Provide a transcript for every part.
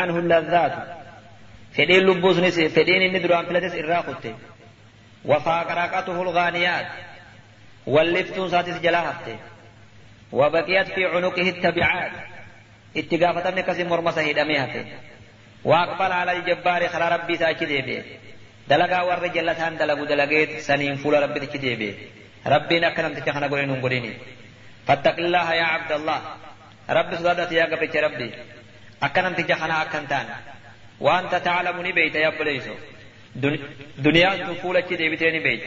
عنه اللذات. فدين لبوس فدين إني دران فلتس إراقته وفاقراقته الغانيات. واللفتون ساتس جلاهته وبقيت في عنقه التبعات. اتقافة من كسم مرمسه دميهته واقبل على الجبار خلا ربي ساكي ديبه دلقا ور جلتان دلقو دلقيت سنين فول ربي تكي ديبه ربي نكنم تكخنا قولين قولين فاتق الله يا عبد الله. ربي صدادت يا قبل ربي. أكنت جخنا أكنتان وأنت تعلم نبيت يا بليس دنيا تفولة أنا نبيت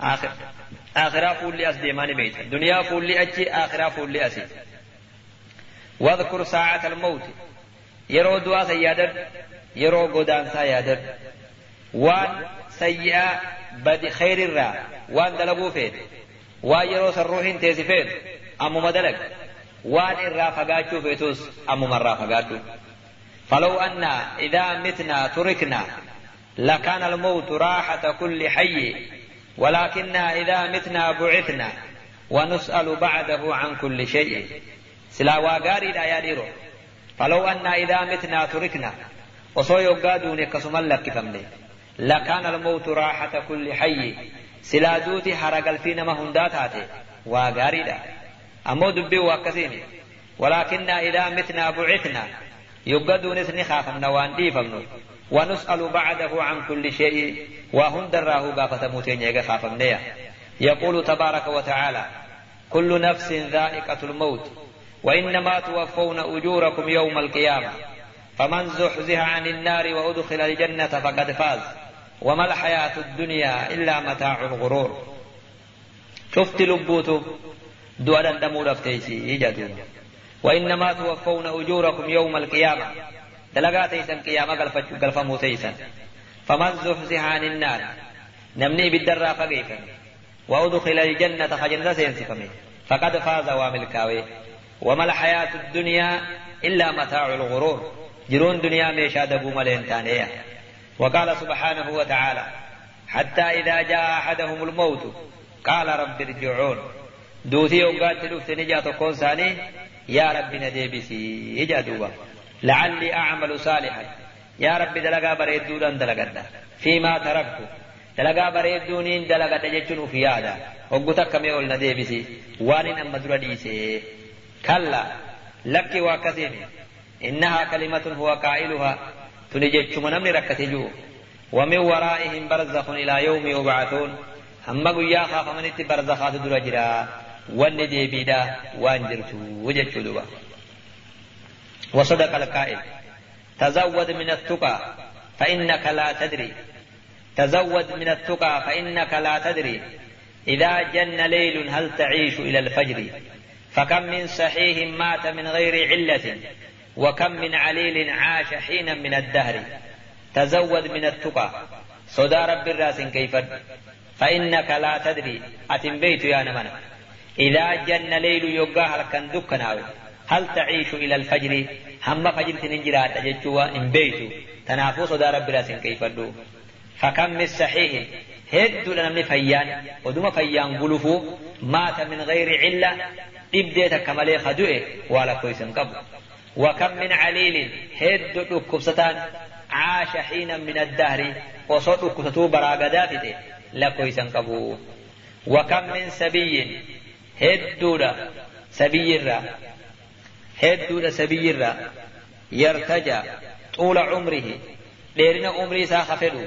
آخر آخر فول لأس أنا نبيت دنيا فول لأجي آخر فول لأسي واذكر ساعة الموت يرو دعا سيادر يرو قدان سيادر وان سيئا بدي خير الرا وان دلبو فيه وان يرو سروحين تيزي فيه أمو مدلق waan irraa fagaachuu feetus ammumarraa fagaadhu فلو أن إذا متنا تركنا لكان الموت راحة كل حي ولكننا إذا متنا بعثنا ونسأل بعده عن كل شيء. سلا واغاري لا يديرو فلو أن إذا متنا تركنا وصو يقادون كسما لك فمني. لكان الموت راحة كل حي. سلا دوتي حرق الفين ما هندات هاتي واغاريدا أمو دبي واكسيني ولكن إذا متنا بعثنا يقادون اسني خافمنا وان ديفمنا ونسأل بعده عن كل شيء وهن دراه قافة موتين يغا خافمنا يقول تبارك وتعالى كل نفس ذائقة الموت وإنما توفون أجوركم يوم القيامة. فمن زحزح عن النار وأدخل الجنة فقد فاز. وما الحياة الدنيا إلا متاع الغرور. شفت لبوتو دوالا دمو رفتيسي يجدو وإنما توفون أجوركم يوم القيامة. دلقا تيسن قيامة قلف موتيسن فمن زحزح عن النار. نمني بالدرا فقيفا وأدخل الجنة خجنة سينسفمي فقد فاز وامل كاوي وما الحياة الدنيا إلا متاع الغرور. جرون دنيا ميشا دبو ملين تانية. وقال سبحانه وتعالى حتى إذا جاء أحدهم الموت قال رب ارجعون. دوتي وقات تلوفت نجا تكون ساني يا رب نديبسي يجا دوبا لعلي أعمل صالحا يا رب دلقا بريد دودا دلقا فيما تركت دلقا بريد دونين دلقا تججن في هذا وقتك ميول نديبسي وانين أما درديسي كلا لك وكثير إنها كلمة هو قائلها تنجج من ركتجو ومن ورائهم برزخ إلى يوم يبعثون هم قيا خاف من ات برزخات درجرا والندي بيدا وانجرتو وجدت دبا وصدق القائل تزود من التقى فإنك لا تدري تزود من التقى فإنك لا تدري إذا جن ليل هل تعيش إلى الفجر فكم من صحيح مات من غير علة وكم من عليل عاش حينا من الدهر تزود من التقى صدى رب الراس كيف فإنك لا تدري أتم بيت يا نمنا إذا جن ليل يقاه لكن دكناوي هل تعيش إلى الفجر؟ هم فجر تنجرات أججوا إن بيت تنافو صدى رب الراس كيف فكم من صحيح هدو لنمني فيان. ودوما فيان قلفو مات من غير علة. takka malee hadu'e waa lakkoysan qabu وكم من عليل هد دكبستان عاش حينا من الدهر. وصوت دكبستو براغدات لكويسن قبو وكم من سبي هدودا سبي الرا هدودا سبي الرا يرتجى طول عمره ديرنا عمري سا خفدو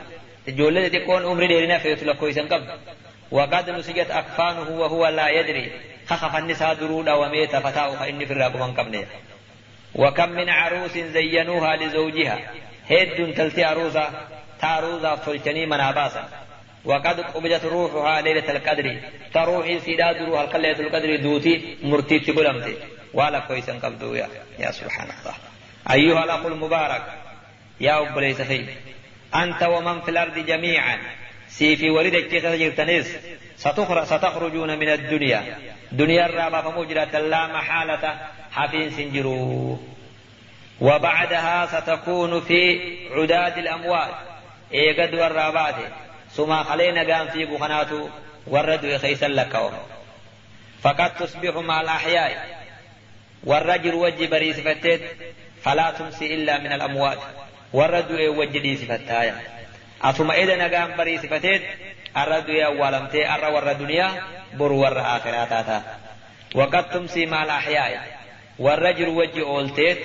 جولة تكون عمري ديرنا فيت لكويسن قبو وقد نسجت أكفانه وهو لا يدري خخف النساء درودا وميت فتاة فإني في الراقب قبلها وكم من عروس زينوها لزوجها هد تلتي عروسا تعروسا فلتني مناباسا وقد قبضت روحها ليلة القدر. تروحي سيداد روح ليلة القدر دوتي مرتي تقلمتي ولا كويسا قبضوا يا, يا سبحان الله. أيها الأخ المبارك يا أبو ليس أنت ومن في الأرض جميعا. سيفي ورد كيف جرتنيس ستخرجون من الدنيا. دنيا الرابع فمجرة لا محالة. حفين سنجرو. وبعدها ستكون في عداد الأموات. إيقد والرابات ثم خلينا قام في بخناتو والرد خيسا لك فقد تصبح مع الأحياء. والرجل وجه بريس فتت فلا تمسي إلا من الأموات. والرد وجدي صفتايا أتما إذا نقام بري صفتين الرد أولمتي أرى ور دنيا بر ور آخراتاتا. وقد تمسي مع الأحياء. والرجل وجه أولتيت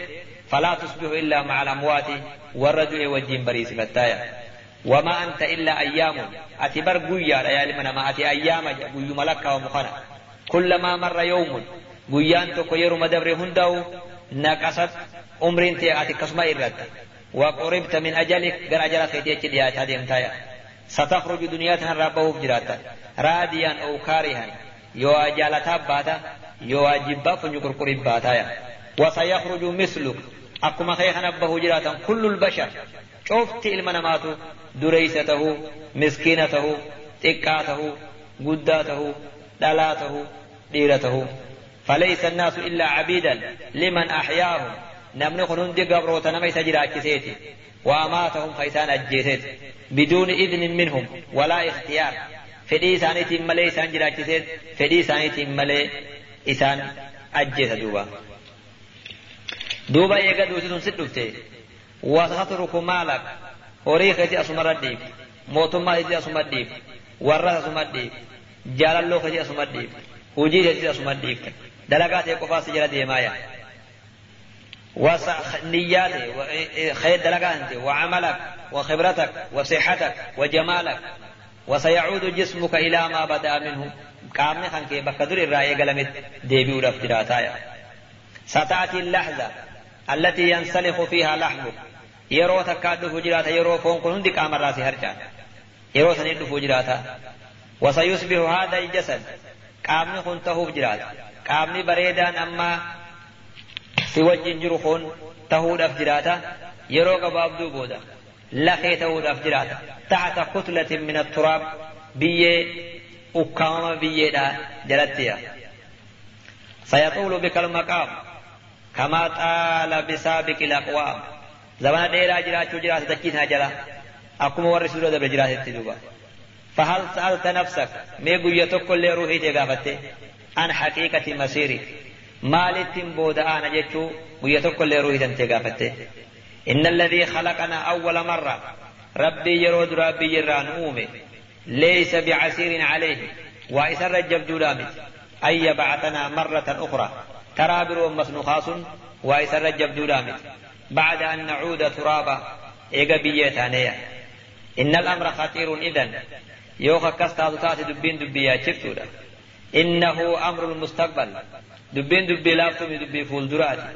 فلا تصبح إلا مع الأموات. والرجل وجه بري صفتايا وما أنت إلا أيام. أتبر قويا ليالي من ما أتي أيام. قوي ملك ومخنا كلما مر يوم قويان تكو يرم دبر هندو. نقصت عمر أنت أتي كسما إرد وقربت من أجلك قر أجل خيتيك هذه ستخرج دنياتنا ربه بجراتا راديا أو كارها. يو أجالتا باتا يو أجبا فنجكر باتا. وسيخرج مثلك. أكما خيخنا به جراتا كل البشر. شفت المنامات دريسته مسكينته xiqqaatahu guddaatahu dhalaatahu dhiiratahu فليس الناس إلا عبيدا لمن أحياهم نمني خنون دي قبرو تنما يسجر أجسيتي وأماتهم خيسان أجسيت بدون إذن منهم ولا اختيار فدي سانيتي ملي إسان جرا أجسيت فدي سانيتي ملي إسان أجسيت دوبا دوبا يقا دوسي تنسد دفتي مالك وريختي أسمر الديب موتما إذي أسمر الديب warra asuma dhiib jaalalloo kasii asuma dhiib hujii kasii asuma dhiib dalagaa ta'e qofaa si jala deemaa yaa. ونياتك خير دلقة أنت وعملك وخبرتك وصحتك وجمالك وسيعود جسمك إلى ما بدأ منه قامنا خانك بكدر الرأي قلمت ديبي ستأتي اللحظة التي ينسلخ فيها لحمك يرو تكاد فجرات يرو فون كن هندي قام الراس هرجان yeroo sanii dhufuu jiraata wasayusbihu haada aljasad qaamni kun tahuuf jiraata qaamni bareedaan amma si wajjin jiru kun tahuudhaaf jiraata yeroo gabaabduu booda lafee tahuudhaaf jiraata taxta kutlatin min atturaab biyyee ukkaamama biyyeedha jalattiya سيطول بك المقام كما طال بسابق الأقوام زمان ديرا جراتشو جرات دكيتها جرا warri suura dabre jiraatetti duuba فهل سألت نفسك ميقو يتوكل روحي تغافته عن حقيقة مسيرك مالتين بود أنا جتشو ويتوكل روحي تغافته إن الذي خلقنا أول مرة ربي يرود ربي يران أومي. ليس بعسير عليه وإسر الجب دولامت أن يبعثنا مرة أخرى. ترابر مسنخاص وإسر الجب دولامت بعد أن نعود ترابا إيقا بيتانيا إن الأمر خطير إذن. يوخا كستا تاتي دبين دبي يا شفتودا. إنه أمر المستقبل. دبين دبي لافتم دبي فول دراتي.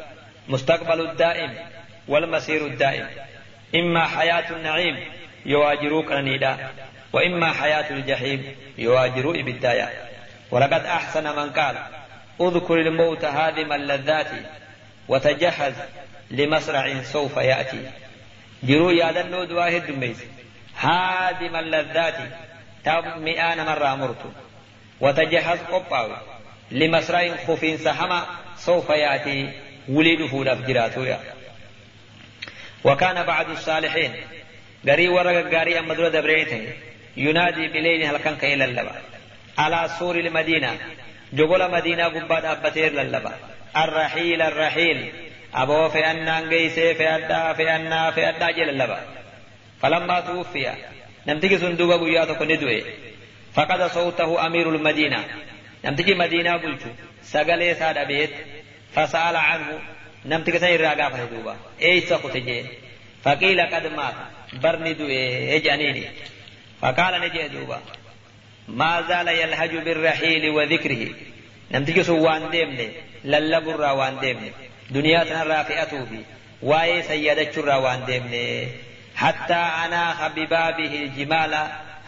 مستقبل الدائم والمسير الدائم. إما حياة النعيم يواجروك نيدا وإما حياة الجحيم يواجروا بالدايا ولقد أحسن من قال اذكر الموت هادم اللذات وتجهز لمسرع سوف يأتي. جرو يادنو دواهد دميز. هادم اللذات. تاب مئان مرة مرت وتجهز قباو لمسرع خفين سحما. سوف يأتي. ولد فولا فجراتو وكان بعد الصالحين. غري ورق غاري دولة دبريته ينادي بليل هل كان كيل اللبا. على سور المدينة. جبل مدينة قباد أبتير للبا. الرحيل الرحيل. aboo fe'annaan geeysee fe'adhaa fe'annaa fe'adhaa jedhan laba. Falammaa tuuffiya namtichi sun duuba guyyaa tokko ni du'e. Faqada sawtahu amiirul madiinaa namtichi madiinaa bulchu. Sagalee isaa dhabeet fasaala canhu namticha san irraa gaafate duuba. Eeysa kute jee? Faqiila qad maata barni du'e jedhaniini faqaala ni jee duuba. Maa zaala yalhaju birrahiili wa dhikrihi? Namtichi sun waan deemne lallaburraa waan deemne. دنيا فئته في واي سيدة وان ديمني. حتى أنا ببابه الجمال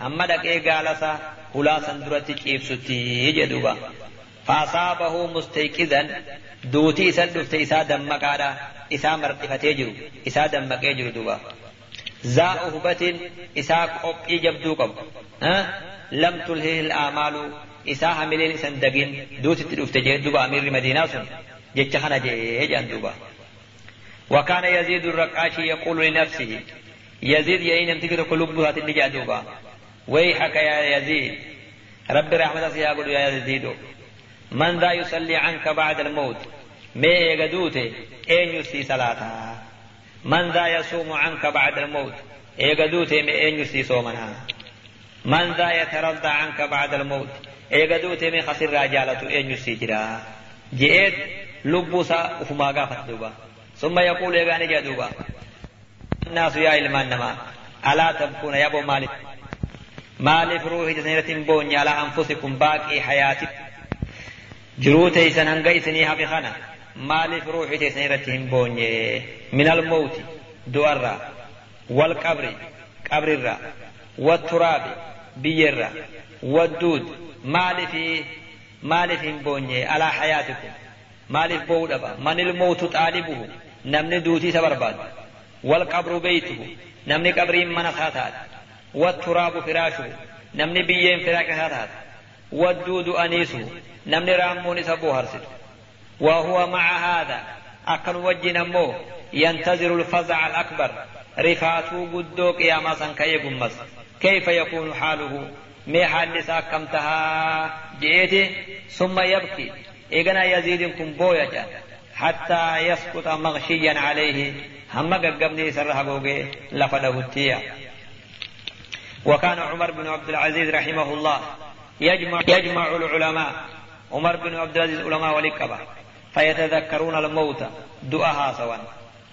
همدك إيه قالسا خلاصا درتي كيف ستي جدوبا. فأصابه مستيقظا دوتي إسا دفت إسا دمك على إسا مرتفة يجرو إسا دمك يجرو دوبا. ذا أهبة إسا قبئي جبدو قب. ها؟ لم تلهه الآمال إسا حملين إسا دقين دوتي تدفت دوبا أمير مدينة سن. جيتش خانا جيج اندوبا وكان يزيد الرقاشي يقول لنفسه يزيد يين امتكر قلوب هات النجا دوبا. ويحك يا يزيد رب رحمة الله يقول يا يزيد من ذا يصلي عنك بعد الموت؟ ما يقدوته إين يسي صلاة من ذا يصوم عنك بعد الموت؟ يقدوته مي إين يسي صومنا؟ من ذا يترضى عنك بعد الموت؟ يقدوته مي خسر راجالة إين يسي جراء جئت lubbuu isaa ufumaa gaafata duuba summa yaquulu eegaa ni jedha duuba naasu yaa ilmaan namaa alaa tabkuuna yaboo maaliif maaliif ruuhi isinirratti hin boonye alaa anfusikum baaqii hayaati jiruu teeysan hanga isinii hafi kana maaliif ruuhi teeysanirratti hin boonye min almowti du'arraa wal qabri qabrirraa watturaabi biyyarraa wadduud maaliif maaliif hin boonye alaa hayaatikum maaliif bo'uu dhaba man ilmawtu xaalibuhu namni duutii isa barbaadu walqabru beeytuhu namni qabriin mana isaa taate watturaabu firaashuhu namni biyyeen firaasha isaa taate wadduudu aniisuhu namni raammuun isa booharsitu وهو مع هذا أكن وجنا مو ينتظر الفزع الأكبر رفاتو قدوك يا ماسن كي قمس كيف يكون حاله مي حال كمتها جئتي ثم يبكي إيقنا يزيدكم بويا حتى يسقط مغشيا عليه. هم قبني سرها قوقي لفده وكان عمر بن عبد العزيز رحمه الله يجمع, يجمع العلماء. عمر بن عبد العزيز علماء ولكبا. فيتذكرون الموت. دعاها سوا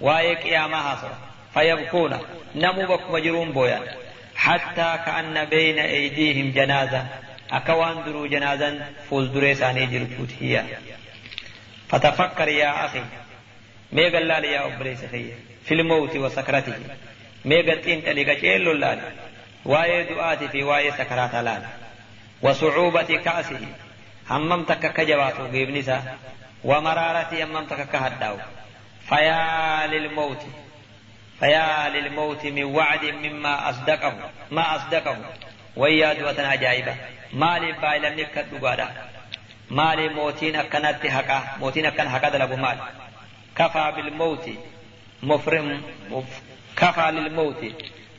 واي قيامها سوا فيبكون. نمو بك مجرون بويا. حتى كأن بين أيديهم جنازة. أكوان درو جنازا فوز دريساني جرتوت هي فتفكر يا أخي ميغا لالي يا أبريس في الموت وسكرته ميغا تنتلي قشيل لالي واي دعاتي في واي سكرات لالي وصعوبة كأسه akka jabaatu geebni isaa ومرارتي أمام تكك هداو فيا للموت فيا للموت من وعد مما أصدقه ما أصدقه ويا دوة عجائبة مالي بايلا نكت دقادا مالي موتين أكنت حقا موتين أكن حقا دلقو مال كفى بالموت مفرم مف كفى للموت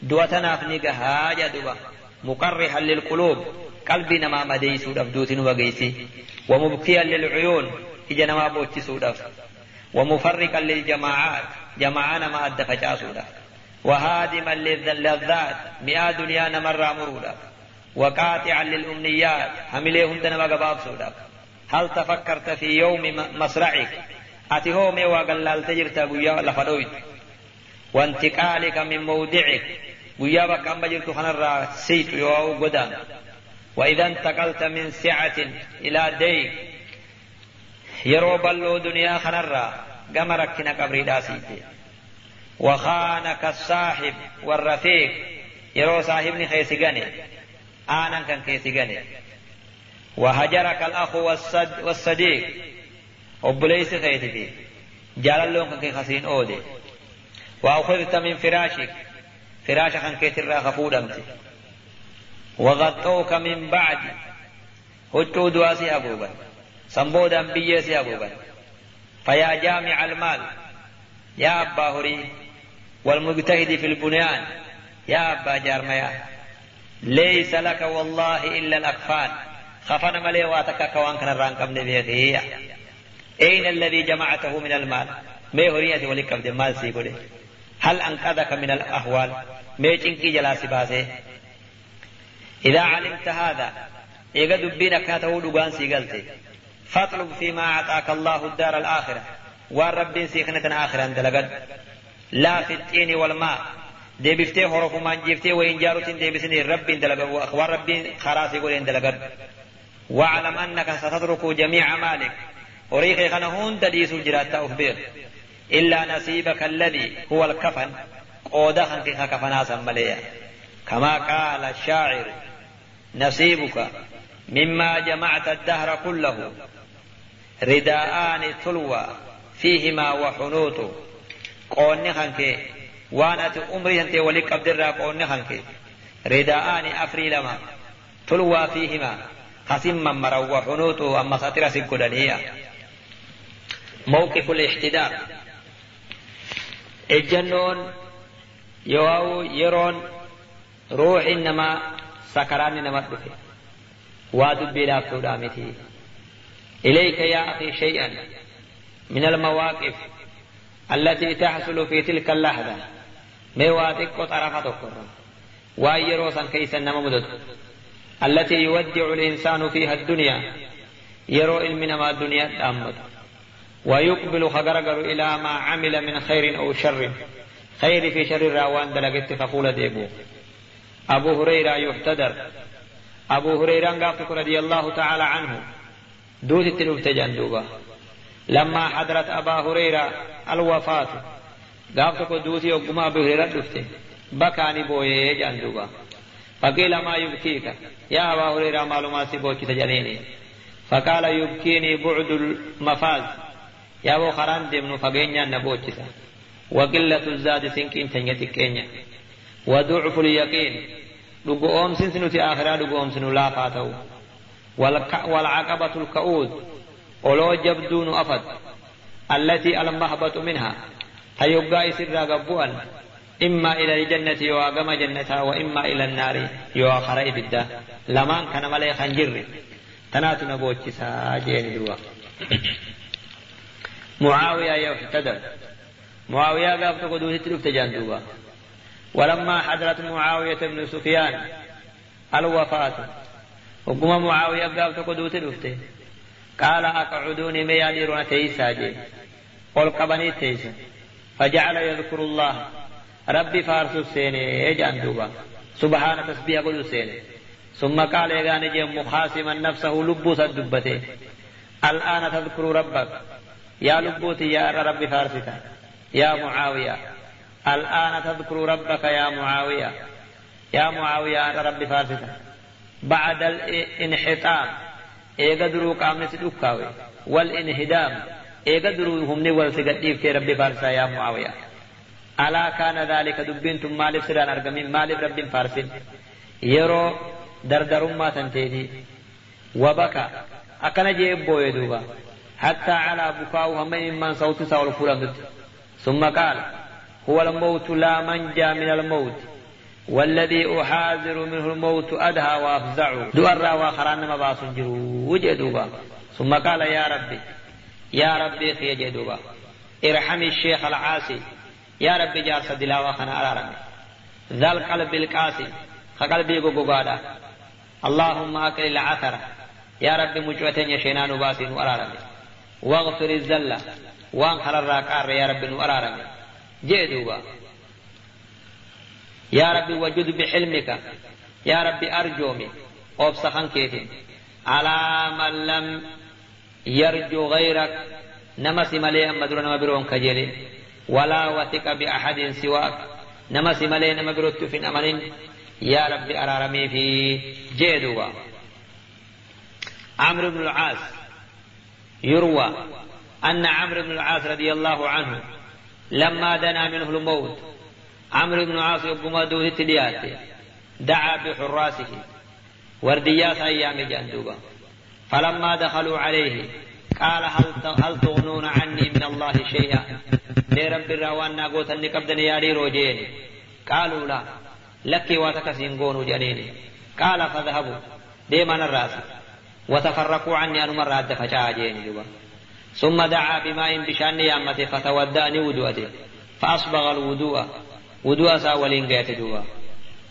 دوتنا فنيقا هاجا دوبا مقرحا للقلوب قلبي نما مديسو دفدوتين وقيسي ومبكيا للعيون إجا نما بوتسو دف ومفرقا للجماعات جماعة نما أدى فجاسو دف وهادما للذات مئة دنيا نمر مرودا وقاطعا للأمنيات. حمليهم دنما قباب سودا هل تفكرت في يوم مصرعك أتي هو مي وقلال تجرت قويا لفدويت وانتقالك من موضعك. قويا بكام بجرت خنر سيت يواو قدام. وإذا انتقلت من سعة إلى دين. يرو بلو دنيا خنرا قم ركنا قبري داسيتي وخانك الصاحب والرفيق. يرو صاحبني خيسي كيسي وهجرك الأخ والصد والصديق. وبليس خيتي جال لون كان خسين أودي. وأخذت من فراشك. فراشك كان كيتر خفودمتي وغطوك من بعد هجو دواسي أبوبا. سنبودا بيسي أبوبا. فيا جامع المال. يا أبا هري والمجتهد في البنيان. يا أبا جارميا. ليس لك والله إلا الأكفان. خفنا ملي واتك كوان كان رانكم نبيه أين الذي جمعته من المال؟ ما هرية ولك المال سيقولي. هل أنقذك من الأهوال؟ ما تنكي جلاسي باسي. إذا علمت هذا إيقا دبينا كاته دقان سيقلتي. فاطلب فيما أعطاك الله الدار الآخرة. والرب سيخنة آخرة أنت لقد. لا في التين والماء. جفتي وإن جارت دي بسني الرب انت لقد وأخبار ربي خراس يقول انت لقد واعلم أنك ستترك جميع مالك. وريخي خنهون تديس الجرات أخبر إلا نصيبك الذي هو الكفن. قودا خنقك كفنا سماليا كما قال الشاعر نصيبك مما جمعت الدهر كله. رداءان تلوى فيهما وحنوط قوني وأنا أمري انت ولك عبد الرا قوني خنك رداءان أفري لما تلوى فيهما خصم مروا وحنوط أما ساترة سكدنية موقف الاحتدار الجنون يواو يرون روح إنما سكران نمت دفه وادب بلا متي. إليك يا أخي شيئا. من المواقف التي تحصل في تلك اللحظة. ميواتك طرفة كرة وأيروسا كيسا نممدد التي يودع الإنسان فيها الدنيا يرو علمنا ما الدنيا تأمد ويقبل خغرغر إلى ما عمل من خير أو شر خير في شر الراوان دلقت فقول ديبو أبو هريرة يحتدر أبو هريرة قافتك رضي الله تعالى عنه دوت التنوف تجندوبا لما حضرت أبا هريرة الوفاة قافتك دوتي وقم أبو هريرة دفته بكاني بويه جندوبا فقيل ما يبكيك يا أبا هريرة معلومات سيبوك تجنيني فقال يبكيني بعد المفاز يا أبو خران دمنو فقينيا نبوكسا وقلة الزاد سنكين تنيتك وضعف اليقين لقو أمسن سنو آخرا لقو أمسن لا فاتو والعقبة الكؤود ولو جبدون أفد التي المهبط منها هيبقى يسر قبوان إما إلى الجنة يواقم جنتها وإما إلى النار يواخر إبدا. لمان كان ملي خنجر تنات نبوتش ساجين دوا. معاوية يفتدر معاوية قابت قدوه تلوف تجان دوا. ولما حضرت معاوية بن سفيان الوفاة وقم معاوية قابت قدوه تلوف قال أقعدوني مياليرون تيسا جي. قل قبني تيسا. فجعل يذكر الله. ربي فارس السيني اجان دوبا. سبحان تسبيح قل السيني ثم قال يغاني جي مخاسما نفسه لبوس الدبته الآن تذكر ربك. يا لبوتي يا ربي فارستا يا معاوية. الآن تذكر ربك يا معاوية. يا معاوية ربي فارستا بعد الانحطام درو قامن سدوكاوي والإنهدام. ايغا درو همني والسجديف في ربي فارسا يا معاوية ألا كان ذلك دبنتم مالف سران أرقمين مالف رب فارسين يرو دردر ما تنتيدي وبكى أكن جيب بويدوبا حتى على بكاء همين من صوت سول فلان ثم قال هو الموت لا منجى من الموت والذي أحاذر منه الموت أدهى وأفزع دؤر وآخران ما باسنجر وجدوبا ثم قال يا ربي يا ربي خي جدوبا. ارحم الشيخ العاصي. يا ربي جار دلاوة خنا أرارم ذا القلب القاسي. خقلبي قوقادا اللهم أكل العثرة. يا ربي مجوتين يشينان باسين وأرارم واغفر الزلة وانخر الراكار يا ربي وأرارم جئدوبا يا ربي وجد بحلمك. يا ربي أرجومي. أبسخن كيتين على من لم يرجو غيرك. نمسي ملي أمدر نما برون كجيلي ولا وثق بأحد سواك. نمسي ملي نما في أمن يا ربي أرارمي في جيدوبا عمرو بن العاص يروى أن عمرو بن العاص رضي الله عنه لما دنا منه الموت عمرو بن العاص يقوم دوه دعا بحراسه. ورديات أيام جندوبا فلما دخلوا عليه قال هل هل تغنون عني من الله شيئا؟ رب الروان ناقوت اني قبضني يا روجين قالوا لا لك واتكسين قونوا جنيني. قال فذهبوا ديما الراس وتفرقوا عني أن مرة دفجا جيني ثم دعا بماء بشأن يامته فتوداني ودوته فأصبغ الوضوء. وضوء ساولين قيت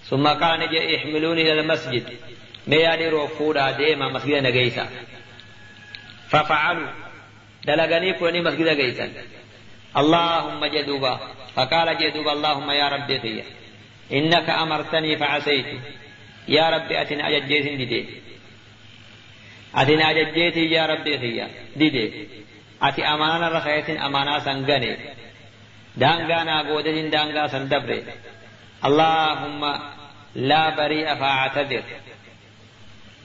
ثم قال نجي احملوني إلى المسجد. مياني روفودا ديما مسجد نجيسا ففعلوا دلغني كوني مسجد نجيسا اللهم جدوبا فقال جدوبا اللهم يا ربي خيا إنك أمرتني فعسيت يا ربي أتنا أججيت ديدي أتنا أججيت يا ربي خيا ديدي أتي أمانا رخيت أمانا سنغني دانغانا قودة دانغا سندبري اللهم لا بريء فاعتذر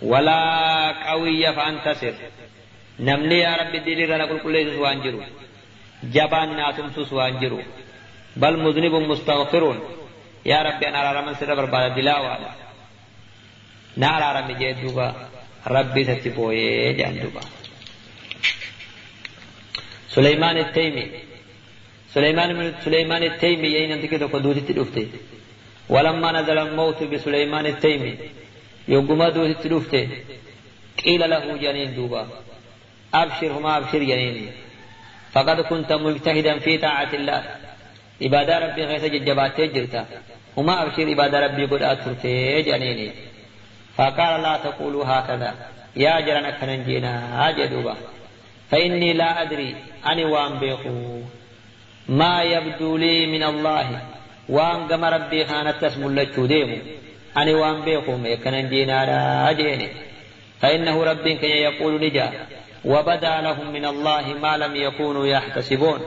ولا قوي فانتصر. نمني يا رب ديري رنا كل كل سوانجرو جبان ناتم سوانجرو بل مذنب مستغفرون. يا رب أنا رمن سر برباد دلاوا نارا رمي جدوبا ربي ستبويه جندوبا سليمان التيمي. سليمان من سليمان التيمي ين انت كده قدوتي تدفته ولما نزل الموت بسليمان التيمي. يوم دوتي تدفته قيل له جنين دوبا أبشر هما أبشر جنين فقد كنت مجتهدا في طاعة الله عبادة ربي غيث ججبات تجرتا وما أبشر عبادة ربي قد أترتي جنيني فقال لا تقولوا هكذا يا جرنا كننجينا أجدوبا فإني لا أدري أني وان بيخو ما يبدو لي من الله وان قم ربي خانت تسم الله ديمو أني وأن بيخو ميكنا جينا لا أجيني فإنه ربي كي يقول نجا وبدا لهم من الله ما لم يكونوا يحتسبون.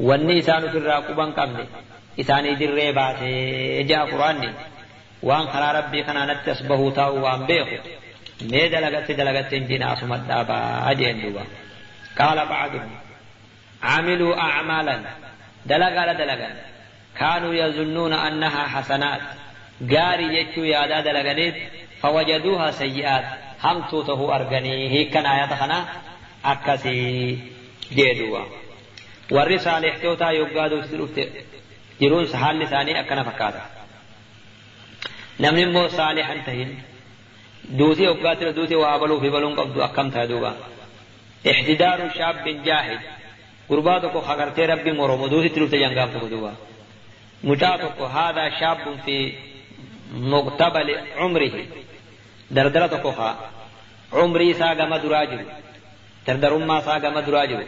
والنيسان في الراقبا قبل إساني دري باتي جاء قرآني. وأن خلا ربي كان نتسبه تاو وأن بيخو مي دلغت دلغت جنا سمت دابا أجين دوبا. قال بعضهم عملوا أعمالا. دلغا دلغا كانوا يظنون أنها حسنات. يجو يادا دلغنيت فوجدوها سيئات هم توته أرغني هي كان آيات خنا أكسي جيدوا warri saalixtootaa yoggaa duuti dhufte jiruun haalli isaanii akkana fakkaata namni immoo saalixan tahin duuti yoggaatti duuti waa baluu fi baluun qabdu akkam ta'a duuba احتدار شاب جاهد قرباتك خغرتي ربي مرو مدوسي تلوت جنگام تكدوا مجاتك هذا شاب في مقتبل عمره. دردرتك خا عمري ساغا مدراجل دردرما ساغا مدراجل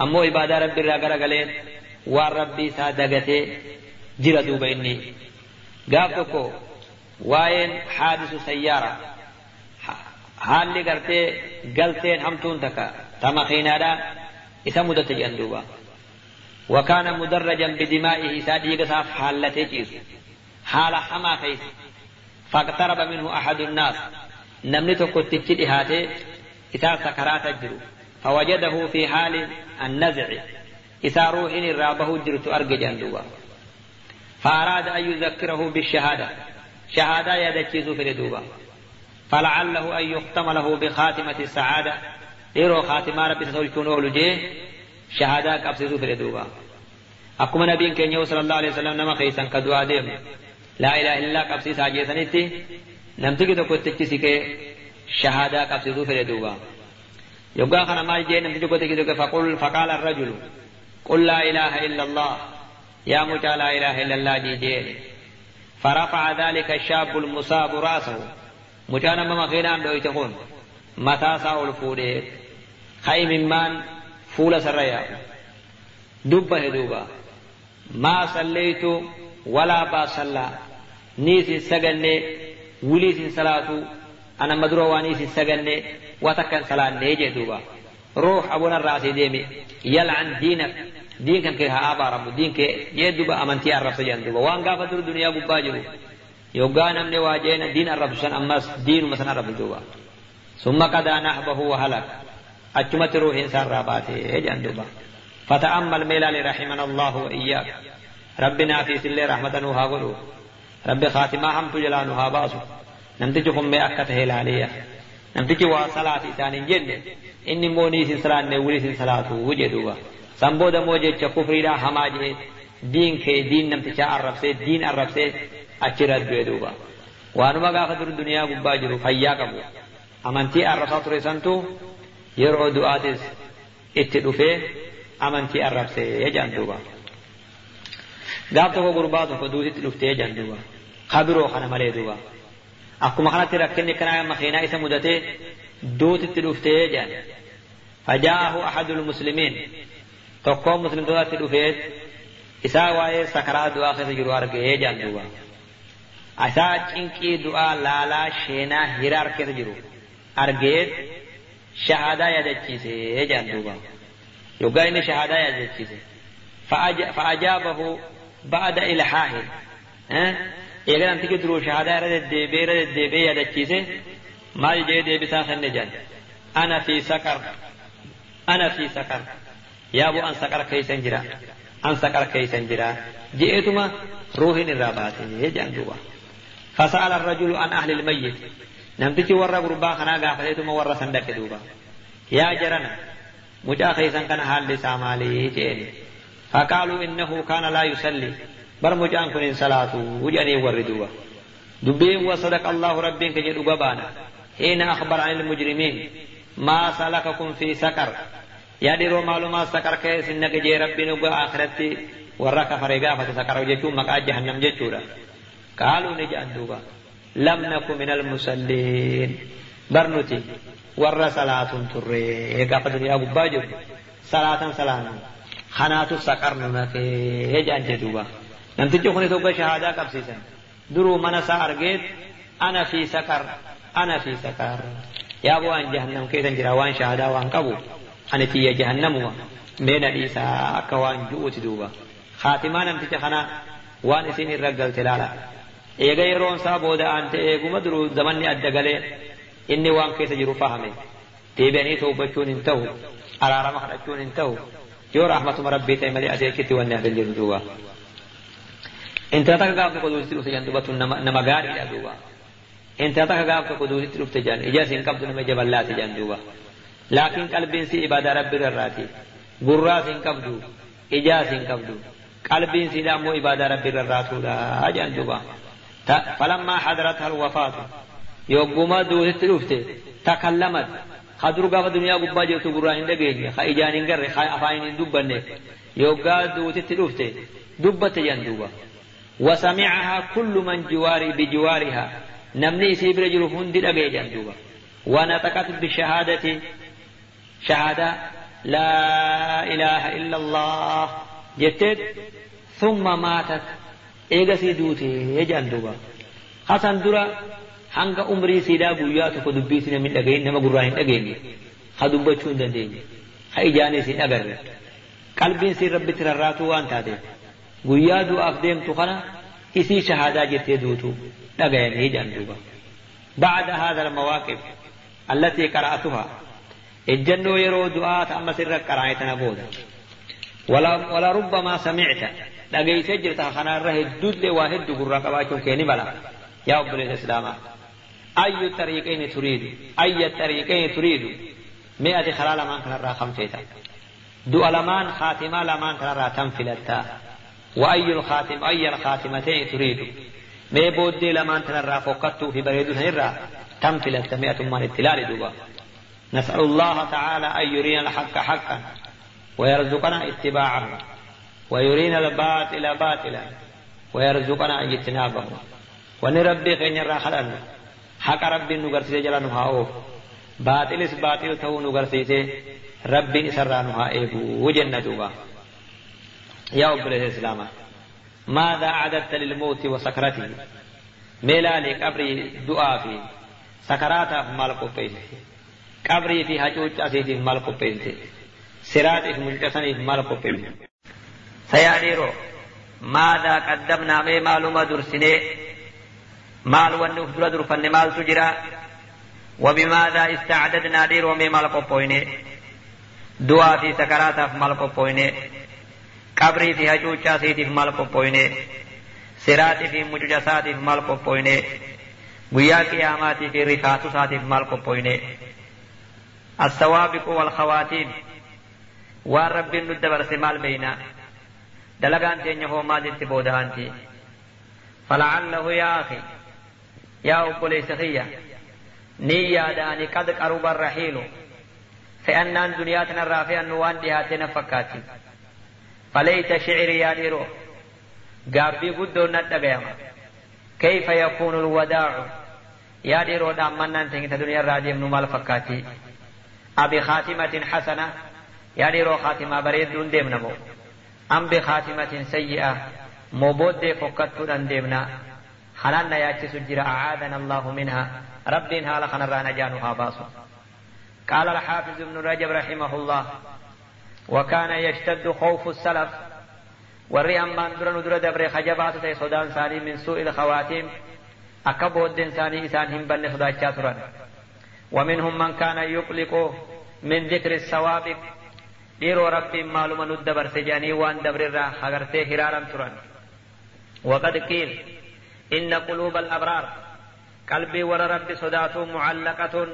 أمو عبادة ربي راغرا غلين وار ربي سا دغته جرا دوبا إني غافتك وين حادث سيارة. gartee galteen hamtuun takka tama xiinaadha isa mudatte jedhan duuba وكان مدرجا بدمائه ساديق ساف حالته حال حما كيس فاقترب منه أحد الناس نمني تكت تجدهاته إذا سكرات الجرو فوجده في حال النزع إذا روح الرابه جرت أرجع جندوبا فأراد أن يذكره بالشهادة شهادة يدكيز في الدوبا فلعله أن يختم له بخاتمة السعادة إيرو خاتمة ربي تسولكون أولجيه شهادة قبسيسو في الدوبا أكما نبي كان صلى الله عليه وسلم نما خيسان كدوا ديم لا إله إلا الله قبسيس عجيسانيتي نمتكي تو كنت سيكي شهادة قبسيسو في الدوبا يبقى خنا ما جي نمتكي كنت سيكي فقل فقال الرجل قل لا إله إلا الله. يا مجا لا إله إلا الله جي جي. فرفع ذلك الشاب المصاب رأسه. mucaan amma makiinaan dhoyte kun mataa isaa ol fuudhee haimimmaan fuula sarra yaa'u dubbahe duuba maa salleeytu walaa baasallaa نيسي سجنة وليس صلاة أنا مدرو وانيسي سجنة وتكن صلاة نيجي دوبا. روح أبونا الرأس ديمي يلعن دينك. دينك كيها أبا رب دينك يدوبا أمانتي الرب سجن دوبا. وان قافة الدنيا قباجر يوغانا من واجينا دين الرب سجن أماس دين مثلا الرب دوبا. ثم قد نحبه وهلك. أجمت روح إنسان راباتي هجان دوبا. فتأمل ميلا لرحمنا الله وإياك. ربنا في سلة رحمة نوها قلوه رب خاتمة هم تجلا نوها باسو نمتج خم أكته هلالية نمتج وصلاة إسان جن إني موني سنسلان نولي سنسلاة وجدوبا سنبود موجه كفري را هماجه دين كي دين نمتج الرب سي دين الرب سي duuba waanuma gaafa dur duniyaa gubbaa jiru fayyaa qabu amantii arrabsaa ture santu yeroo du'aatis itti dhufee amantii arrabsee jedhan duuba gaaf tokko gurbaa tokko duutitti dhuftee jedhan duuba kabiroo kana malee duuba akkuma kanatti rakkinni kanaa makiinaa isa mudatee duutitti dhuftee jedhan أحد المسلمين تقوم مسلم دواتي دفيت إسا واي سكرات دعاء خيس جرو أرقه جان دوبا isaa cinqii du'aa laalaa sheenaa hiraar keessa jiru argee shahaadaa yaadachiise jedhan duuba yoggaa inni shahaadaa yaadachiise fa'ajaabahu بعد إلى حاه إذا لم تقدروا شهادة رد الدبي رد الدبي هذا الشيء ما يجي دبي ساخن نجد. أنا في سكر. أنا في سكر. يا أبو أن سكر كي سنجرا أن سكر كي سنجرا جئتما روحي نراباتي. هي جاندوبا فسأل الرجل عن أهل الميت. نمت تجي ورا غربا خنا غافلتما ورا سندك دوبا. يا جرنا. مجا خيسن كان حال لسامالي جئني. فقالوا إنه كان لا يصلي. برمج أنكن صلاة وجاني وردوا دبين وصدق الله ربي كجد أبابانا حين أخبر عن المجرمين ما سلككم في سكر. يعني يا ديرو مالو ما سكر كيس إنك جي ربي نبغى آخرتي ورقة فريقا فتسكر وجيكم مقعد جهنم جيكورا قالوا نجأن دوبا. لم نكن من المسلين برنوتي ورى صلاة تري قدر أبو باجر. صلاة سلام. Salaatan salaannu kanaatu saqarnu naqee jedhan jee duuba namtichi kun tokko shahaadaa qabsiisan duruu mana isaa argeet ana fi saqar ana fi saqar yaa waan jahannam keessan jira waan shahaadaa waan qabu ani tiyya jahannamuma meena dhiisaa akka waan ju'uuti duuba khaatimaa namticha kana waan isin irra galte laala eega yeroon isaa booda aante eeguma duruu zamanni adda galee inni waan keessa jiru fahame deebi'anii tawbachuun hin ta'u araarama kadhachuun hin ta'u جو رحمة مربي تيملي أجل كتو والنهب اللي ردوا انت تاك غاب قدوز تلو سجان دوبة نما غار إلى دوبة انت تاك غاب قدوز تلو سجان إجاز إن قبض نمي جبل لا سجان دوبة لكن قلب انسي عبادة رب الراتي براس إن قبض إجاز إن قبض قلب انسي دامو عبادة رب الراتو لا جان دوبة فلما حضرتها الوفاة يوقما دوز تلو تكلمت خدرو قاف الدنيا قبا جيتو قرآن ده قيدي خا إجان انقر خا أفاين دوبا نيك يوغا دوت تلوفت دوبا تجان دوبا وسمعها كل من جواري بجوارها نمني سيبر جروفون دي لغي جان دوبا ونطقت بشهادة شهادة لا إله إلا الله جتت ثم ماتت إيغا سيدوتي يجان دوبا حسن دورا hanga umrii siidaa guyyaa tokko dubbii sina min dhagayin nama gurraa hin dhageenye ha dubbachuu hin dandeenye ha ijaanis hin agarre qalbiin siin rabbitti rarraatuu waan taateef guyyaa du'aaf deemtu kana isii shahaadaa jettee duutu dhagayanii jedhan duuba بعد هذا المواقف التي قرأتها الجنة يرو دعاء أما سر قرأتنا بودا ولا ولا ربما سمعت لقيت جرت خنا ره الدود واحد قرا قباچو كيني بلا يا أبو الإسلام أي الطريقين تريد؟ أي الطريقين تريد؟ مئة خلال من كان را خمسيتا دو لمان خاتمة لمان كان را تنفلتا وأي الخاتم أي الخاتمتين تريد؟ ما بودي لمان كان را فوقته في بريد هنرا تنفلتا مئة من التلال دوبا. نسأل الله تعالى أن يرينا الحق حقا ويرزقنا اتباعه ويرينا الباطل باطلا ويرزقنا اجتنابه. ونربي خين الراحلنا حق ربي نغرسي جلا نهاو باطلس باطل تو نغرسي ربي سرا نها ايبو وجنة دوبا يا أبو الإسلام ماذا أعددت للموت وسكرته ميلاني قبري دعاء في سكراتها في مال قبيس قبري في هجوج أسيد في مال قبيس سرات في ملتسن في مال قبيس سياديرو ماذا قدمنا مي معلومة درسني مال ونف در درفن مال سجرا وبماذا استعددنا دير ومي مال قبويني دعاء في سكرات في مال قبويني قبري في هجوجا سيتي في مال قبويني سراتي في مجوجا ساتي في مال قبويني guyyaa qiyaamaatii fi rifaatu isaatiif maal qophoyne assawaabiqu walkhawaatiin waan rabbiin nu dabarse maal beeyna dalagaan teenya hoo maalitti boodahanti ni yaadaani qad qaruba rahiilu fe'annaan duniyaa tanarraa fe'annu waan dhihaatee na fakkaatti faleyta shicri yaa dhiiroo gaabbii guddoon na dhagayama كيف يكون الوداع يا ديرو دام منان تنجت دنيا الراجم نمال فكاتي أبي خاتمة حسنة يا ديرو خاتمة بريد دون ديم نمو أم بخاتمة سيئة مبود فكت دون ديمنا حلالنا يا سجر أعاذنا الله منها. رب هالا خنرانا جانها باسو قال الحافظ ابن رجب رحمه الله وكان يشتد خوف السلف. ammaan dura nu dura dabre kajabaatu ta'e sodaan isaanii min suu'il khawaatiin akka booddeen isaanii isaan hin banne sodaachaa turan ومنهم من كان يقلق من ذكر السوابق ديرو ربي معلومة ندبر سجاني وان دبر الرا خغرته هرارا تران. وقد قيل إن قلوب الأبرار قلبي ور ربي صداته معلقة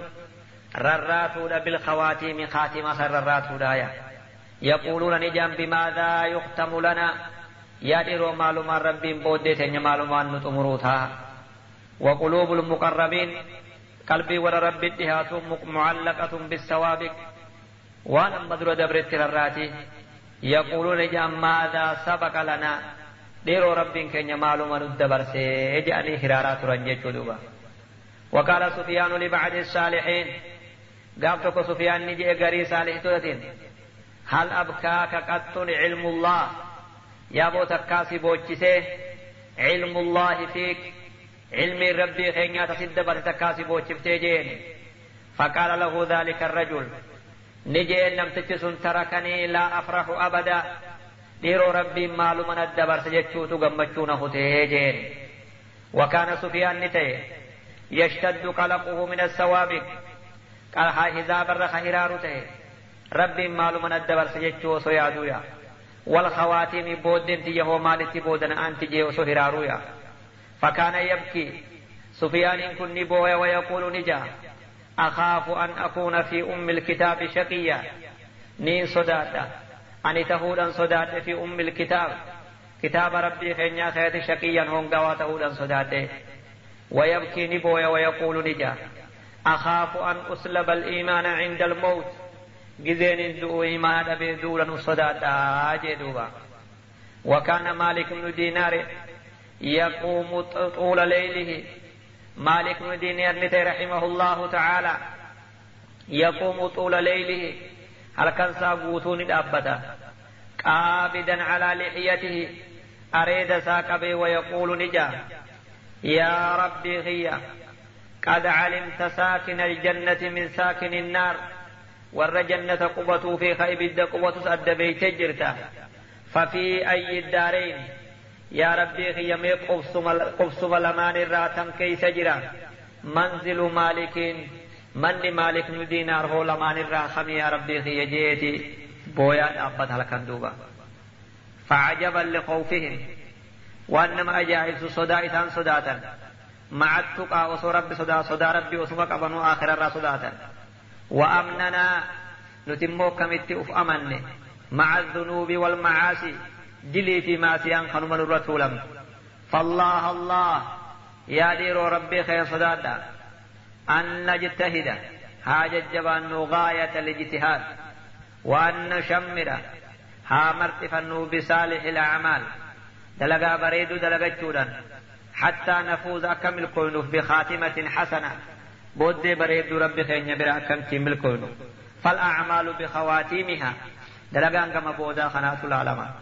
رراتو بالخواتيم خاتمة رراتو دايا يقولون نجام بماذا يختم لنا؟ يادروا معلومات ربي بودت معلومات نتمروتها وقلوب المقربين قلبي ور اتهات معلقة بالسوابق. وأنا مدر دبرت الراتي يقولون جاء ماذا سبق لنا؟ ديرو رب كن معلومة الدبر سيجاني هرارات رنجة دوبا وقال سفيان لبعض الصالحين قابتك سفيان نجي قري صالح تلتين هل أبكاك قط علم الله؟ يا بو تكاسي بوچسه علم الله فيك. علم ربي تسد بر تكاسي بوچفتي جين فقال له ذلك الرجل نجي نمتج تركني لا أفرح أبدا. ديرو ربي معلوما الدبر سجتشوت غمچونه تهجين وكان سفيان نتي يشتد قلقه من السوابق قال إذا بر خيرار تهي ربي معلوما الدبر سجتشو سيادويا والخواتيم بودن تيه مالتي بودن أنت جيو سهرارويا فكان يبكي سفيان كن بويا ويقول نجا أخاف أن أكون في أم الكتاب شقيا نين صداتا تهودا صدات في أم الكتاب. كتاب ربي خينيا خيات شقيا هم قوا تهودا صدات ويبكي نبويا ويقول نجا. أخاف أن أسلب الإيمان عند الموت. جزين دو إيمان أبي دولا صداتا جدوبا وكان مالك بن دينار يقوم طول ليله. مالك بن دينار رحمه الله تعالى. يقوم طول ليله. هل كان ساقوتون أبدا قابدا على لحيته أريد ساقبي ويقول نجا يا ربي غيا قد علمت ساكن الجنة من ساكن النار ور جنة قبة في خيب الد قبة أد بيت جرتا ففي أي الدارين يا ربي خيمي قبس ملمان الراتم كي سجرا منزل مالك من مالك دينار هو لمان الراخم يا ربي خي جيتي بويا أبد هلكن دوبا فعجبا لخوفهم وأنما أجائز صدا إسان صداتا مع التقى وصو رب صدا صدا ربي وصفك أبنو آخر الرا صداتا وأمننا نتمو كمت أف أمن مع الذنوب والمعاصي دليتي ما سيان خنم الرسول فالله الله يا دير ربي خير صداتا أن نجتهد. حاجة جبان غاية الاجتهاد. وأن نشمر. ها مرتفنو بصالح الأعمال. دلقا بريد دلقا جودا حتى نفوز أكمل كونف بخاتمة حسنة. بود بريد ربي خين برا كم تمل كونو فالأعمال بخواتيمها. دلقان كما بودا خنات العلماء.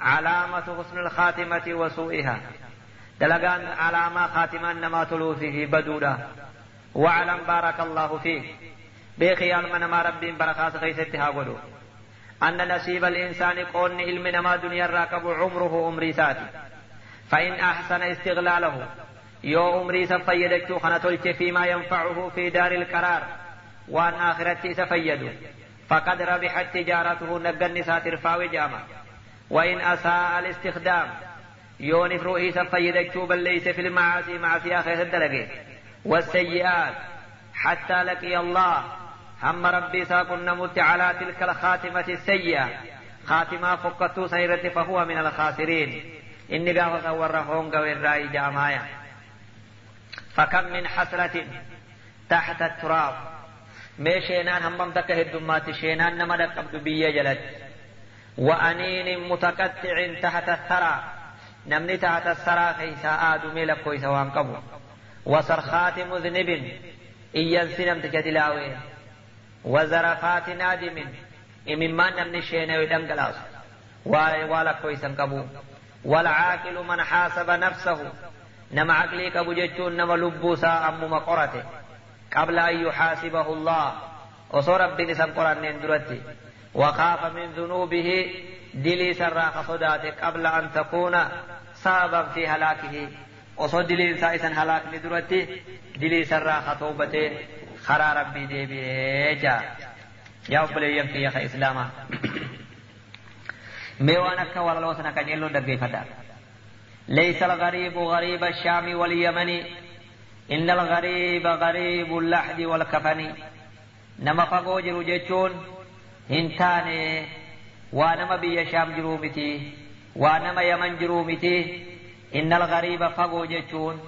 علامة حسن الخاتمة وسوئها. دلقان علامة خاتمة نما تلوثه بدودا. واعلم بارك الله فيك بخيال من ما رب بركات خيستها ولو أن نصيب الإنسان قون علم ما دنيا راكب عمره عمري ساتي. فإن أحسن استغلاله. يو عمري سفيدت خنتلت فيما ينفعه في دار القرار. وأن آخرتي سفيد فقد ربحت تجارته نقن ساتر فاوي جامع وإن أساء الاستخدام. يو نفروه سفيدت بل ليس في المعاصي معصية خير الدرجة. والسيئات. حتى لقي الله. هم ربي ساقن نمت على تلك الخاتمة السيئة. خاتمة فقدت سيرت فهو من الخاسرين. إني قاف صور هونغ والرأي جامايا. فكم من حسرة تحت التراب. ما شينان هم دك هدمات شينان نما دك بيا جلد. وأنين متقطع تحت الثرى. نمني تحت الثرى كيسا آدمي لكويسا وانقبو. وصرخات مذنب إيان سنم تجدلاوي وزرفات نادم إمما نمني شينا ودنقلاس والا كويسا قبو والعاقل من حاسب نفسه نما عقلي كبو جتون نما لبوسا أم مقرته. قبل أن يحاسبه الله وصور ربي نسم قرآن درتي وخاف من ذنوبه دلي سراخ صداته قبل أن تكون سببا في هلاكه. Osoo diliin isaa isan halaakni duratti dilii sarraa hatoobatee karaa rabbii deebi'ee jaa yaa obboleeyyan kiyya ka islaamaa mee waan akka walaloo sana qajeelloo dhaggeeffadha ليس الغريب غريب الشام واليمن إن الغريب غريب اللحد والكفن نما فقو جرو جيتشون هنتاني وانما بي شام جرومتي وانما يمن جرومتي إن الغريب فقو جتون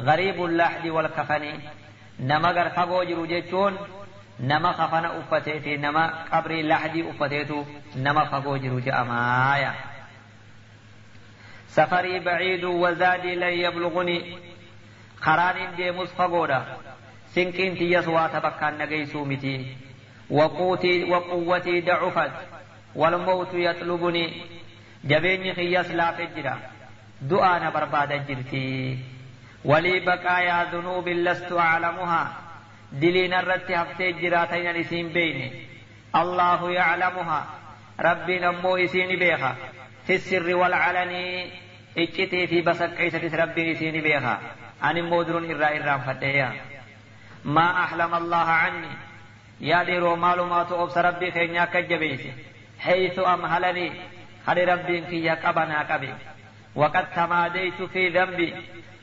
غريب اللحد والكفن نما غر فقو جرو جتون nama kafana uffateeti nama qabrii lahdii uffateetu nama fagoo jiru je'amaaya safarii baciiduu wazaadii lan yablugunii karaan deemus fagoodha sinqiin tiyyas waa tabakkaan nageeysuu miti waquwwatii dacufat walmowtu yaxlubunii jabeenyi kiyyas laafe jira na barbaada jirti walii baqaayaa dunuubin lastu aclamuhaa diliin irratti haftee jiraata inan isiin beeyne allahu yaclamuhaa rabbiin ammoo isiini beeka fi sirri walcalanii iccitii fi basaqqeeysatis rabbiin isiini beeka ani immoo durun irraa irraanfadheeya maa ahlama allaha canni yaa dhiiroo maalumaatu obsa rabbii keenya akka jabeyse حيث أمهلني هل ربي في قبنا قبي وقد تماديت في ذنبي.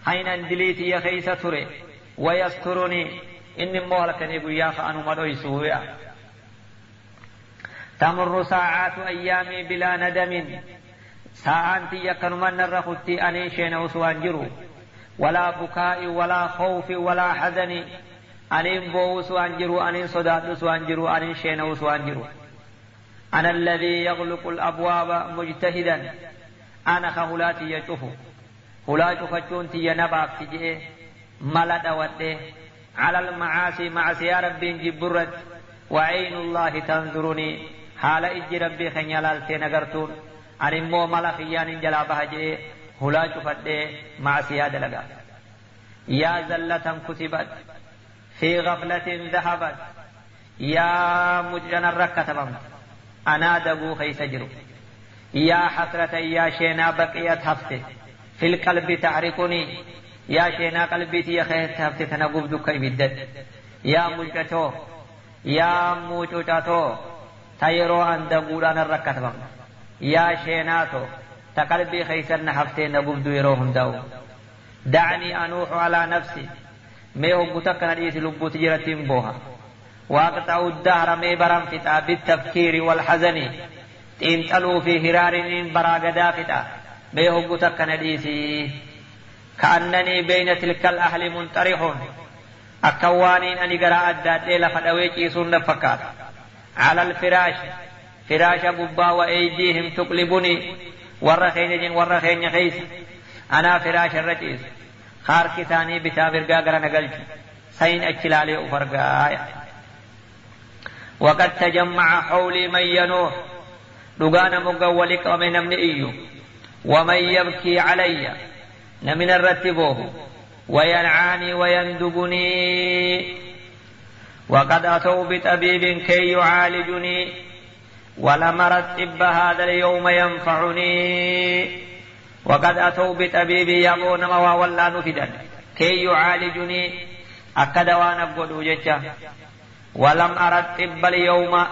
حين اندليت يا خيس تري ويسترني. إني مهلكني أنو مدوي سويا تمر ساعات أيامي بلا ندم. ساعات يكن من الرخوتي أني شين وسوانجرو ولا بكاء ولا خوف ولا حزن. أني بوس وانجرو أني صداد وانجرو أني شين وسوانجرو أنا الذي يغلق الأبواب مجتهدا. أنا خهلاتي يشوف هلا شفتون تي نباك تجئ ملد ودي على المعاصي معصي يا ربي جبرت وعين الله تنظرني حال إج ربي خنيال تنغرتون أن مو ملخيان جلا بهجئ هلا شفت معصي هذا لغا يا زلة كتبت في غفلة ذهبت يا مجرنا الركتبمت أنا دبو خيس جرو يا حسرة يا شينا بقيت هفتة. في القلب تعرقني يا شينا قلبي تي خيس هفتة تنقب دك إبدت يا مجتو يا موجوتاتو تيرو أن دبوران الركتبم يا شيناتو تقلبي خيسن هفتة نقب دو يروهم دو دعني أنوح على نفسي. ميهو بتكنا ديس لبو تجرتين بوها. واقطع الدهر مي برم فتا بالتفكير والحزن تنتلو في هرار براغدا فتا مي هو تكن ديسي كأنني بين تلك الأهل منطرح أكوانين أني قراء الدات لفدوي كيسون فكات على الفراش فراش ببا وأيديهم تقلبني ورخين جن ورخين خيس أنا فراش الرجيس خار كتاني بتا برقا قرا نقلت سين أجلالي أفرقايا وقد تجمع حولي من ينوح دغانا مقولك ومن نمن إيو ومن يبكي علي نمن الرتبوه وينعاني ويندبني وقد أتوا بطبيب كي يعالجني ولم الطب هذا اليوم ينفعني وقد أتوا بطبيب يبون موا ولا نفدا كي يعالجني أكد ججا ولم أرى الطب اليوم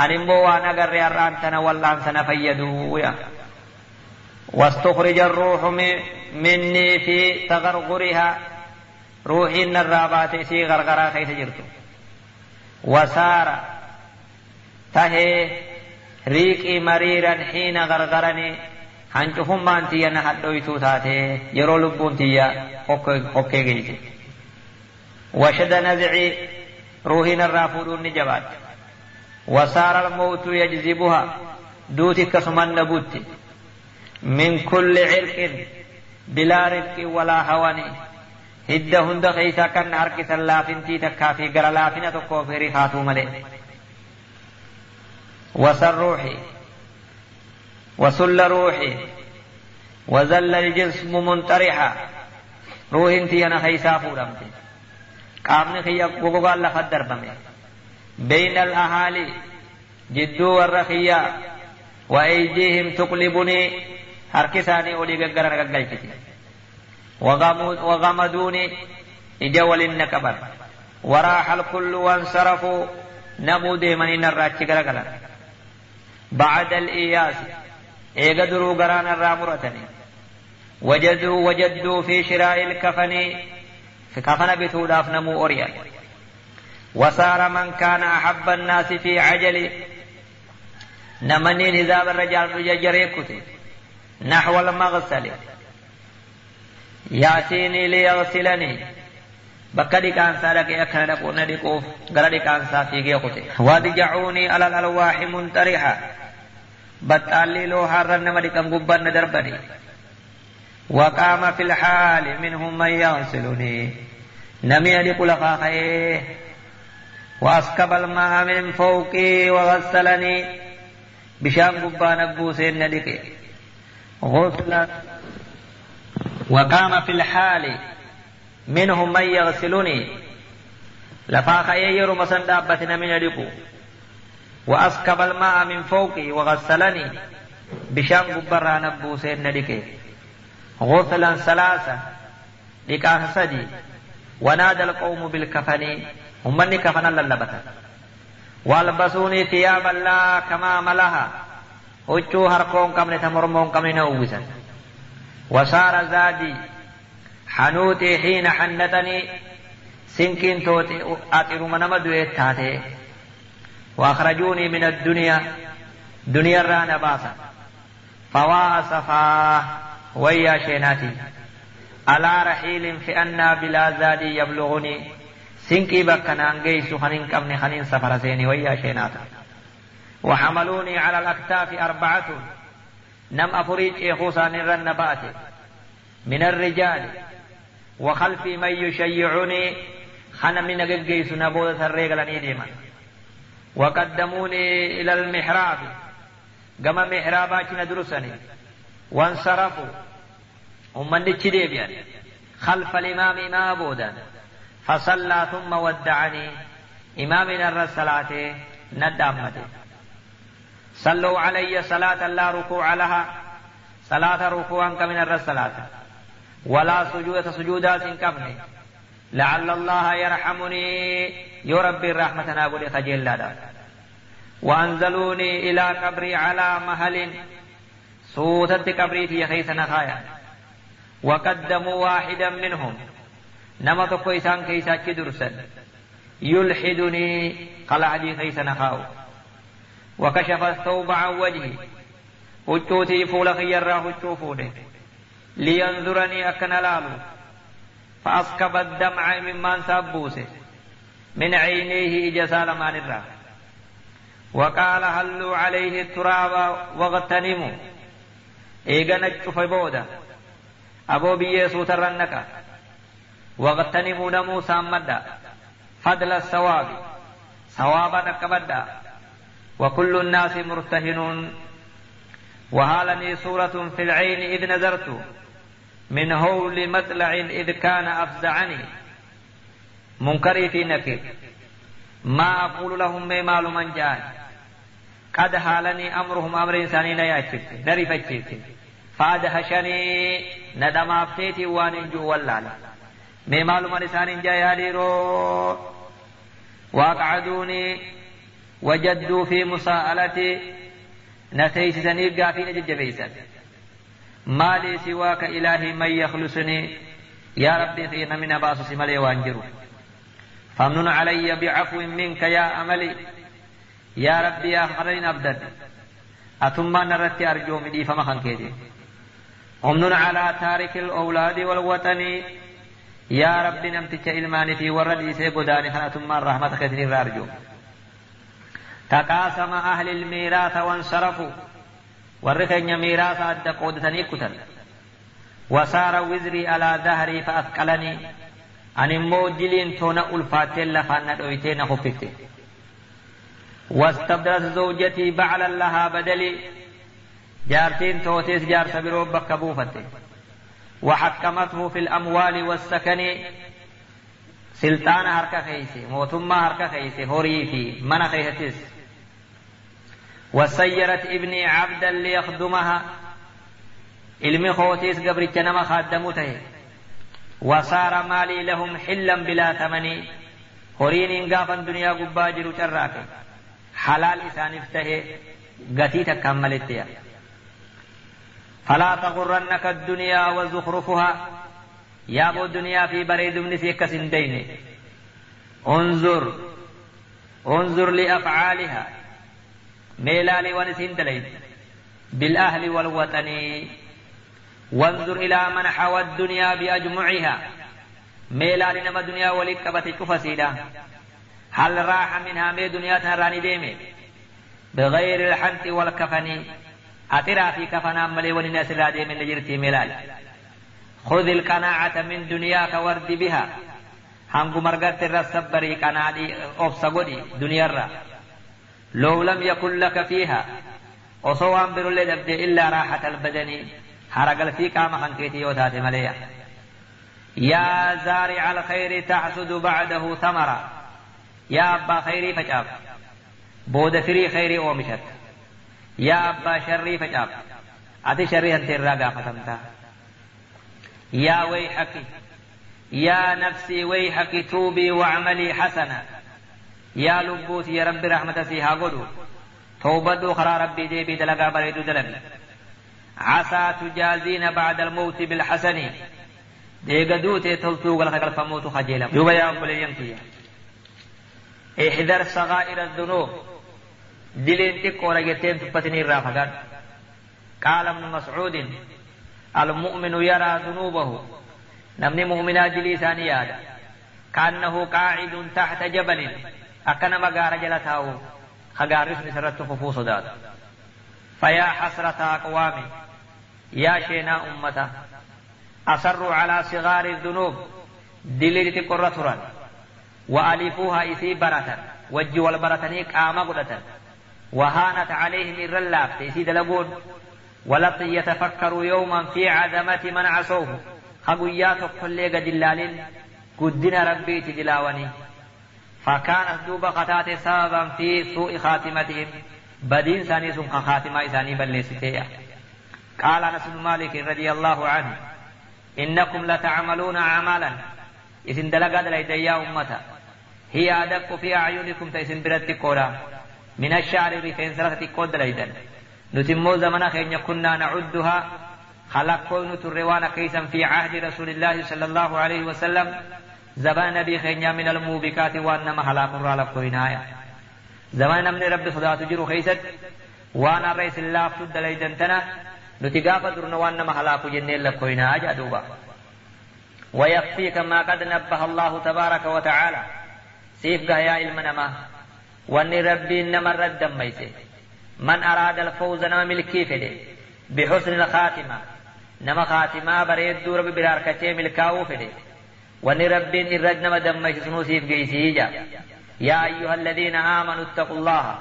أن وأنا قرر أرانتنا والله سنة فيدو واستخرج الروح مني في تغرغرها. روحي الرابات سي غرغرا خيس جرت وسار تهي ريقي مريرا حين غرغرني. هنجفهم ما انتي أنا حدويتو تاتي. يرو لبون تيا أوكي جيتي. وشد نزعي روحنا الرافود نجبات وصار الموت يجذبها. دوتي كسمان نبوت. من كل عرق بلا رزق ولا هواني هد هند كان هرك سلافين تي تكافي غرا لافين تكو فيري خاتو ملي وسر روحي. وسل روحي. وزل الجسم منطرحا. روح انتي أنا خيسا فورمتي qaamni kiyya gogogaan lafa darbame بين الأهالي جدو والرخية وأيديهم تقلبني هركساني أولي قرر قلتي وغمدوني إجول النكبر وراح الكل وانصرفوا نمودي من الراتش قرقلا بعد الإياس إيقدروا قران الرامرتني. وجدوا وجدوا في شراء الكفن كفن بتوداف نمو أوريا وصار من كان أحب الناس في عجل نمني نذاب الرجال رجال نحو المغسل يأتيني ليغسلني bakka dhiqaansaa dhaqee akkana dhaquu na dhiquuf gara dhiqaansaa fiigee kute wadjacuunii alal alwaaxi munxarixa baxxaallii loohaarran nama dhiqan gubbaan na darbani وقام في الحال منهم من يغسلني نمي أدق لقاقيه وأسكب الماء من فوقي وغسلني. بشام قبان أبوسين ندك غسلا وقام في الحال. منهم من يغسلني. لفاق يير مسن دابتنا من يدقو وأسكب الماء من فوقي وغسلني. بشام قبران أبوسين ندك غسلا ثلاثة لكاه سدي ونادى القوم بالكفن. من كفن للبتا والبسوني ثيابا لا كما ملها huccuu harkoon qabne ta mormoon qabne na uwwisan wasaara zaadii hanuutii xiina hannatanii sinkiin toote axiruma nama du'e taate واخرجوني من الدنيا دنيا رانا باسا فوا سفا ويا شيناتي على رحيل في أن بلا زاد يبلغني سنكي بكنا انجيس خنين كمن خنين سفر سيني ويا شيناتا وحملوني على الأكتاف أربعة. نم أفريج إخوصا الرنبات من الرجال. وخلفي من يشيعني خنا من قيس نبوذة الرجل نيديما وقدموني إلى المحراب. قام محرابات ندرسني وانصرفوا ومن ديبيان خلف الإمام إمام بودا فصلى ثم ودعني إمامنا الرسالات ندامته. صلوا علي صلاة لا ركوع لها صلاة ركوعا كمن الرسالات ولا سجود سجودات كمن لعل الله يرحمني يربي الرحمة نقول خجل لا وأنزلوني إلى قبري على مهل صوتت قبري في خيس نخايا وقدموا واحدا منهم. نمط كويسان كيسا درسا يلحدني قلعدي خيس نخاو وكشف الثوب عن وجهي. هجوتي فول خيرا هجو فوله لينظرني أكن لالو. فأسكب الدمع ممن سبوسه من عينيه إجسال مان الرا وقال هلوا عليه التراب واغتنموا. إيغا نجف بودا. أبو بيه سوترنك واغتنموا نمو سامدا فضل الثواب. ثوابا نكبدا وكل الناس مرتهنون. وهالني صورة في العين إذ نذرت. من هول مطلع إذ كان أفزعني. منكري في نكر ما أقول لهم ما مال من جاء قد هالني أمرهم أمر إنساني لا يأتيك فتيك فأدهشني. ندم أفتيتي وان جو واللالا ما مال من إنسان جاء يا وأقعدوني وجدوا في مساءلة نسيس سنير قافين ججبيسا ما لي سواك إلهي من يخلصني يا ربي خيرنا من أباس سملي وانجرو فامنن علي بعفو منك يا أملي يا ربي يا خرين أبدد أثم نرت أرجو مدي فما خنكيدي أمنن على تارك الأولاد والوطن يا ربي نمتك إلماني في ورد إيسي قداني ثم الرحمة خيتني أرجو تقاسم أهل الميراث وانصرفوا. ورثن ميراث أدى قودتني كتل. وصار وزري على ظهري فأثقلني. أن موجلين تون ألفاتين لفان دويتين خفت واستبدلت زوجتي بعلا لها بدلي. جارتين توتيس جار سبرو بك وحكمته في الأموال والسكن. سلطان هركا خيسي موتما هركا خيسي هوري في من خيستيس. وسيرت ابني عبدا ليخدمها. علمي خوتيس قبر جنما خادمته وصار مالي لهم حلا بلا ثمن. هورين قافا دنيا قباجر شراك حلال إسان افتهي. قتي تكملت فلا تغرنك الدنيا وزخرفها. يا ابو الدنيا في بريد من سيكس دين انظر انظر لأفعالها. ميلالي ونسين دليل بالأهل والوطن. وانظر إلى من حوى الدنيا بأجمعها. ميلال نما دنيا ولي قبت كفسيدا. هل راح منها مي دنيا تهراني ديمي؟ بغير الحنط والكفن. أترى في كفنا ملي ولناس لا ديمي نجرتي ميلال خذ القناعة من دنياك ورد بها. margatte irra sabbarii qanaadhii obsa godhi duniyarra لو لم يكن لك فيها وصوان برولي دبدي إلا راحة البدن. حرق في قام خنكيتي يوتاتي مليا يا زارع الخير تحسد بعده ثمرة يا أبا خيري فجاب بود فري خيري أومشت يا أبا شري فجاب أتي شري أنت الرقا فتمتا يا ويحك يا نفسي ويحك توبي واعملي حسنا. يا لبوت يا رب رحمة فيها قدو. توبدو خرا ربي دي بي دلقا بريدو دلقا عسى تجازين بعد الموت بالحسن. دي قدوت تلتو قلق قلق فموت خجيلا يوبا يا أبو احذر صغائر الذنوب. دلين تكو رجتين تفتني الرافقان قال ابن مسعود المؤمن يرى ذنوبه نمني مؤمنا جليساني يادا كأنه قاعد تحت جبل أكن مغار جلتاو خغارس نسرت ففو صداد فيا حسرة أقوامي يا شينا أمتا أصروا على صغار الذنوب دليل قرة وألفوها إثي برة وجي والبرتني قام قدة وهانت عليهم الرلاف إثي دلقون ولط يتفكر يوما في عدمة من عصوه خبويات كل قد اللالين قدنا ربي تجلاوني فكانت دوبا قتات سببا في سوء خاتمتهم بدين ساني سن خاتمة إساني بلستيا قال أنس بن مالك رضي الله عنه إنكم لتعملون أعمالا إذن دلقا يا أمتا هي أدق في أعينكم تيسن برد كورا من الشعر رفين سرطة كود دليدا نتمو زمنا خين كنا نعدها خلقوا نتروان كيسا في عهد رسول الله صلى الله عليه وسلم زبان نبي خينيا من الموبكات وانما هلاك را لكوينايا زمان نمني رب صدات جرو خيست وأنا رئيس الله فد ليدنتنا نتقافة درن وانما هلاك جنين لكوينا جادوبا ويكفيك ما قد نبه الله تبارك وتعالى سيف يا واني ربي انما رد ميسي من اراد الفوز نما ملكي فده بحسن الخاتمة. نما خاتمة بريد دور براركتي ملكاو فده واني ربين الرجنم دمش سنوسيف قيسيجا يا أيها الذين آمنوا اتقوا الله.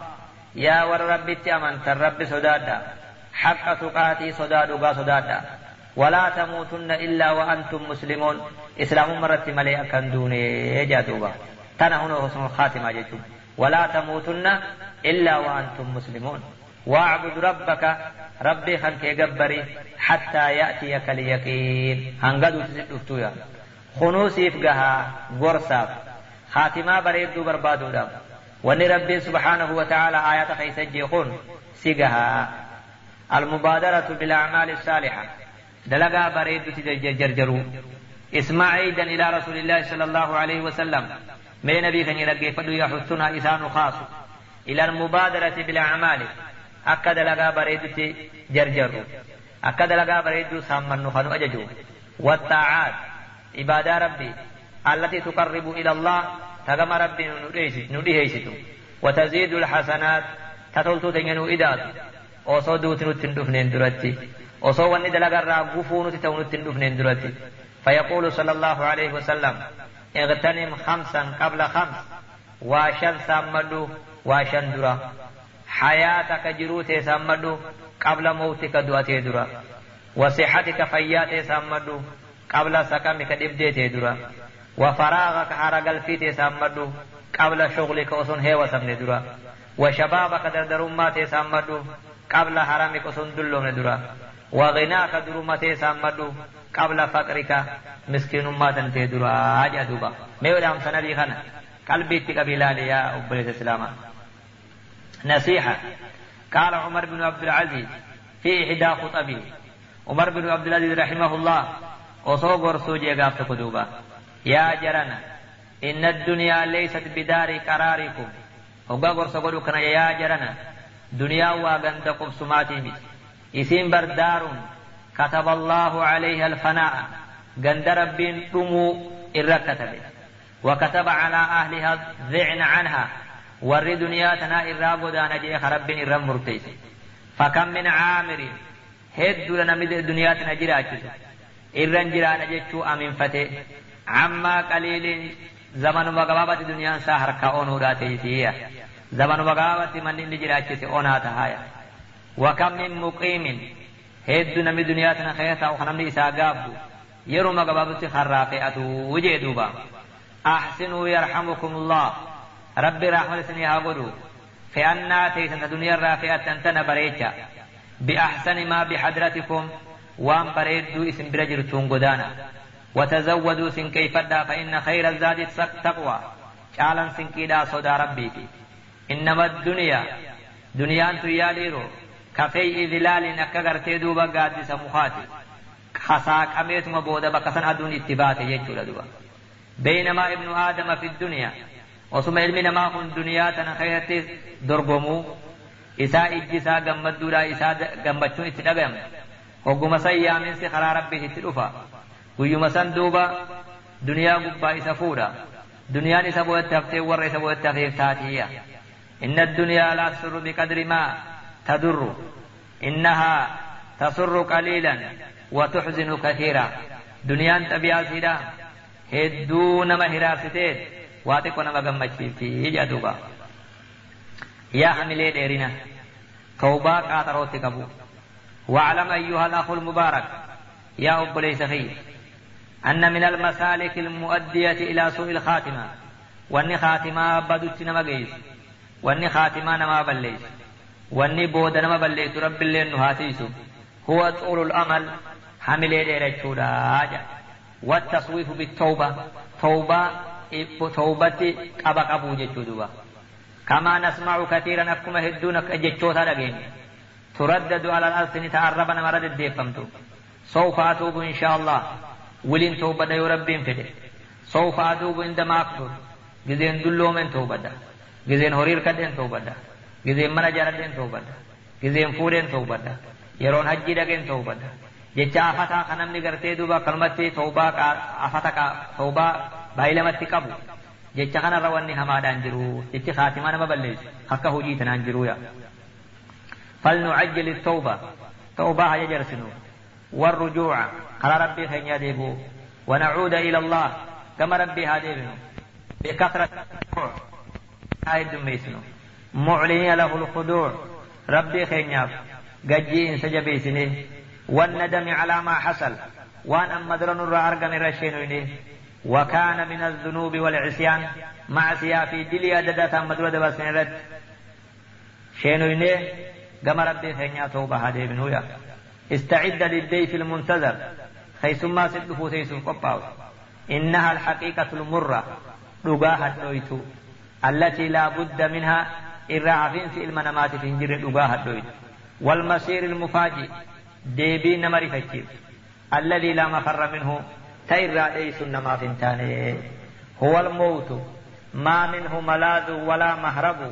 يا ور رب التأمن الرب سدادا. حق تقاتي صداد صدادا ولا تموتن إلا وأنتم مسلمون. إسلام مرت مليئة كان دوني جادوبا تنا هنا حسن الخاتمة جيتم. ولا تموتن إلا وأنتم مسلمون. واعبد ربك ربي خلق جبري حتى يأتيك اليقين. هنقدوا تسدفتوا يا. خنوسيف قها قرصاف خاتمة بريدو بربادو وني ربي سبحانه وتعالى آيات خيسج يقول سيقها. المبادرة بالأعمال الصالحة. دلقا بريدو تجرجروا اسمع عيدا إلى رسول الله صلى الله عليه وسلم. من نبي خني رقي فدو يحثنا إسان خاص إلى المبادرة بالأعمال. أكد لقا بريدو تجرجروا أكد لقا بريدو سامن خنو أججو. والطاعات. عبادة ربي. التي تقرب إلى الله. تقم ربي نديهيست وتزيد الحسنات. تتلتو تنينو إداد. duratti osoo wanni dalagarraa gufuu nuti ta'u nutti hin dhufneen duratti فيقول صلى الله عليه وسلم اغتنم خمسا قبل خمس. واشن سامدو واشن درا. حياتك جروت سامدو قبل موتك دواتي درا. وصحتك فيات سامدو قبل سقمك دبديتي درا. وفراغك حرق الفيت سامدو قبل شغلك أصن هي وسمن درا. وشبابك دردرمات سامدو قبل حرامك أصن دلون درا وغناك درمات سامدو قبل فقرك مسكين ما تنتي درا أجا دوبا ميولا هم سنبي خنا قلبي تقبلال يا أبليس السلام نصيحة قال عمر بن عبد العزيز في إحدى خطبه عمر بن عبد العزيز رحمه الله duuba yaa jarana inna addunyaa leeysat bidaari qaraarikum hoggaa gorsa godhu kana yaa jarana duniyaan waa ganda qubsumaatii miti isiin bardaaruun كتب الله عليها الفناء. ربين دمو إرى كتبه. وكتب على أهلها الذعن عنها. ور دنيا تنا إرى قدان جيخ رب إرى مرتيس فكم من عامر هد لنا مد دنيا تنا جراجس إرى جران أمين فتي. عما قليل زمن وقبابة دنيا ساهر كأونو راتي زمن وقبابة من إن جراجس أونا تهايا وكم من مقيم هد نمي دنيا تنا خيثا وخنمني إسا قابدو. يرو قبابة خرافئة وجدوبا أحسنوا يرحمكم الله. ربي رحمة سنها قدو فأنا تيسن دنيا الرافئة أنتنا بريتشا بأحسن ما بحضرتكم. وان بريدو اسم برجر قدانا وتزودوا سن كيف فإن خير الزاد التقوى شالا سن كيدا صدى ربي إنما الدنيا. دنيا كفي ذلال أكا غرتي دوبا قادس مخاتي خساك أميتما بودا بكسن أدون اتباتي يجو لدوبا بينما ابن آدم في الدنيا وسم علمنا ما كن دنيا تنخيرت دربمو. إسا إجسا قمد دولا إسا قمبتشون اتدقم وقم سيامين سخرا ربي اتدفا ويوم سندوبا دنيا قبا إسا فورا. دنيا إسا بوت تفتي ور إسا بوت تفتي إن الدنيا لا تسر بقدر ما. تضر إنها تسر قليلا وتحزن كثيرا. دنيا تبيا سيدا hiraarsiteen waa xiqqoo nama gammachiifti jedha duuba yaa hamilee dheerina توبا قاطروتي قبو. واعلم أيها الأخ المبارك. يا أب ليس خير أن من المسالك المؤدية إلى سوء الخاتمة. وأن خاتمة بدت نما قيس وأن خاتمة نما بليس. وأن بود نما بليس رب اللي نهاتيس هو طول الأمل حمل إلى الشوراج والتصويف بالتوبة توبة توبة قبا قبو جتشو كما نسمع كثيرا أكما هدونك جتشوتا لغين تردد على الألسن تعربنا مرد الديفمتو سوف أتوب إن شاء الله ولين توبة يا ربي فده سوف أتوب عندما أكبر جزين دلو من توبة جزين هرير كدين توبة جزين منا جاردين توبة جزين فورين توبة يرون حجي دقين توبة jecha afataa kan namni gartee duuba akkanumatti toobaa afata toobaa baay'ilamatti qabu jecha kanarra wanni hamaadhaan jiru jechi haatimaa nama balleessu akka hojii tanaan jiru yaa فلنعجل التوبة توبة هي جرسنو والرجوع على ربي خين يديبو ونعود إلى الله كما ربي هاديبنو بكثرة هاي دميسنو معلنين له الخضوع ربي خين ياب قجي إن سجبيسني. والندم على ما حصل. وان أما درن الرأرقم رشين إليه وكان من الذنوب والعصيان. مع سيافي دليا ددتا مدرو دبسن رد شينو إليه قم ربي خينيا توبة هذه من هويا. استعد للديف المنتظر. خيسما سدفو سيسن قباو إنها الحقيقة المرة. رقاها الدويتو التي لا بد منها إرعافين في المنامات في انجر رقاها الدويت والمسير المفاجئ deebii nama rifachiif alladii laa mafarra minhu ta irraa dheeysun namaaf hin taane huwa almowtu maa minhu malaadhu walaa mahrabu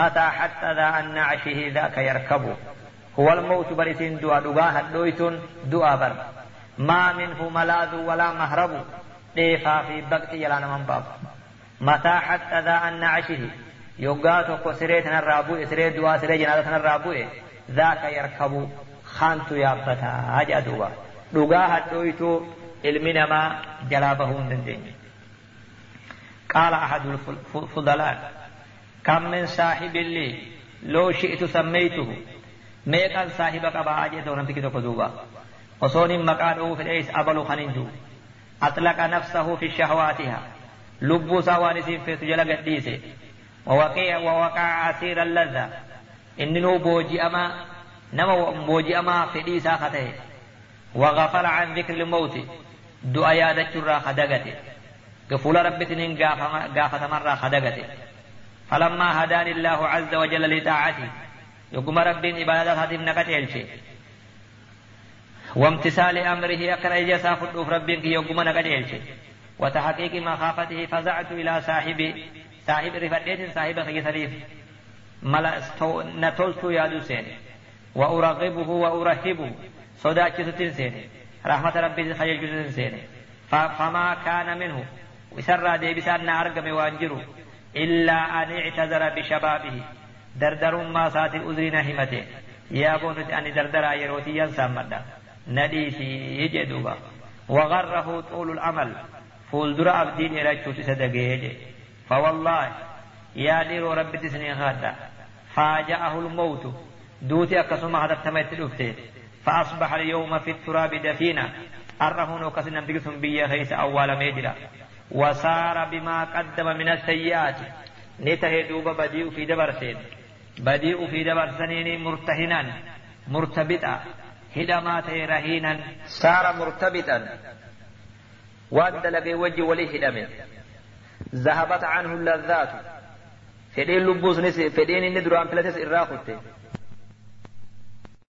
mataa hatta daa an nacashihi daaka yarkabu huwa almowtu bar isin du'a dhugaa hadhooytun du'a bar maa minhu malaadhu walaa mahrabu dheefaa fi baqxi jalaa naman baafu mataa hatta yoggaa tokko siree tanarraa bu'e siree du'aa siree janaasa tanarraa bu'e daaka yarkabu خانتو يابتا هاجا دوبا ilmi namaa jalaa bahuu hin dandeenye قال أحد الفضلاء كم من صاحب لي لو شئت سميته. ميقا صاحب قبا أجيت ونمتك تقدوبا وصون مقاده في الإيس أبل خننجو أطلق نفسه في شهواتها. لبو سوانس في تجل قديسه ووقع ووقع أسير اللذة. إنه بوجي أما نما بوجئما فدي ساخته وغفل عن ذكر الموت. دعاء يادت الرا خدغته غفول ربتنين غافة مرة خدغته فلما هداني الله عز وجل لطاعته يقوم رب عبادة هذه نكتيلشي وامتثال أمره أكن إجاسا فدوف ربك يقوم نكتيلشي وتحقيق مخافته فزعت إلى صاحبي صاحب رفدت صاحب خي سليف ملا نتولت يا دوسين وأرغبه وأرهبه صداك ستنسين رحمة ربي خير جزء سين فما كان منه. وسر ديبسان أرقم وانجروا إلا أن اعتذر بشبابه. دردر ما سات أذرنا همته يا بونت أن دردر يروتي ينسى مدى نديسي يجدوبا وغره طول العمل. فولدر أبدين إلى شوت سدقيج فوالله يا دير رب تسني غادا. فاجأه الموت. دوتي أكسم هذا التميت الأفتي فأصبح اليوم في التراب دفينا. أرهن وكسنا بقسم بيا خيس أول ميدرا. وصار بما قدم من السيئات. نته دوب بديء في دبرسين. بديء في دبرسنين مرتهنا مرتبطا. هدمات رهينا صار مرتبطا. وان دلقي وجه ولي هدمه. ذهبت عنه اللذات. فدين لبوس نسي فدين ندرو أمثلتس إراخته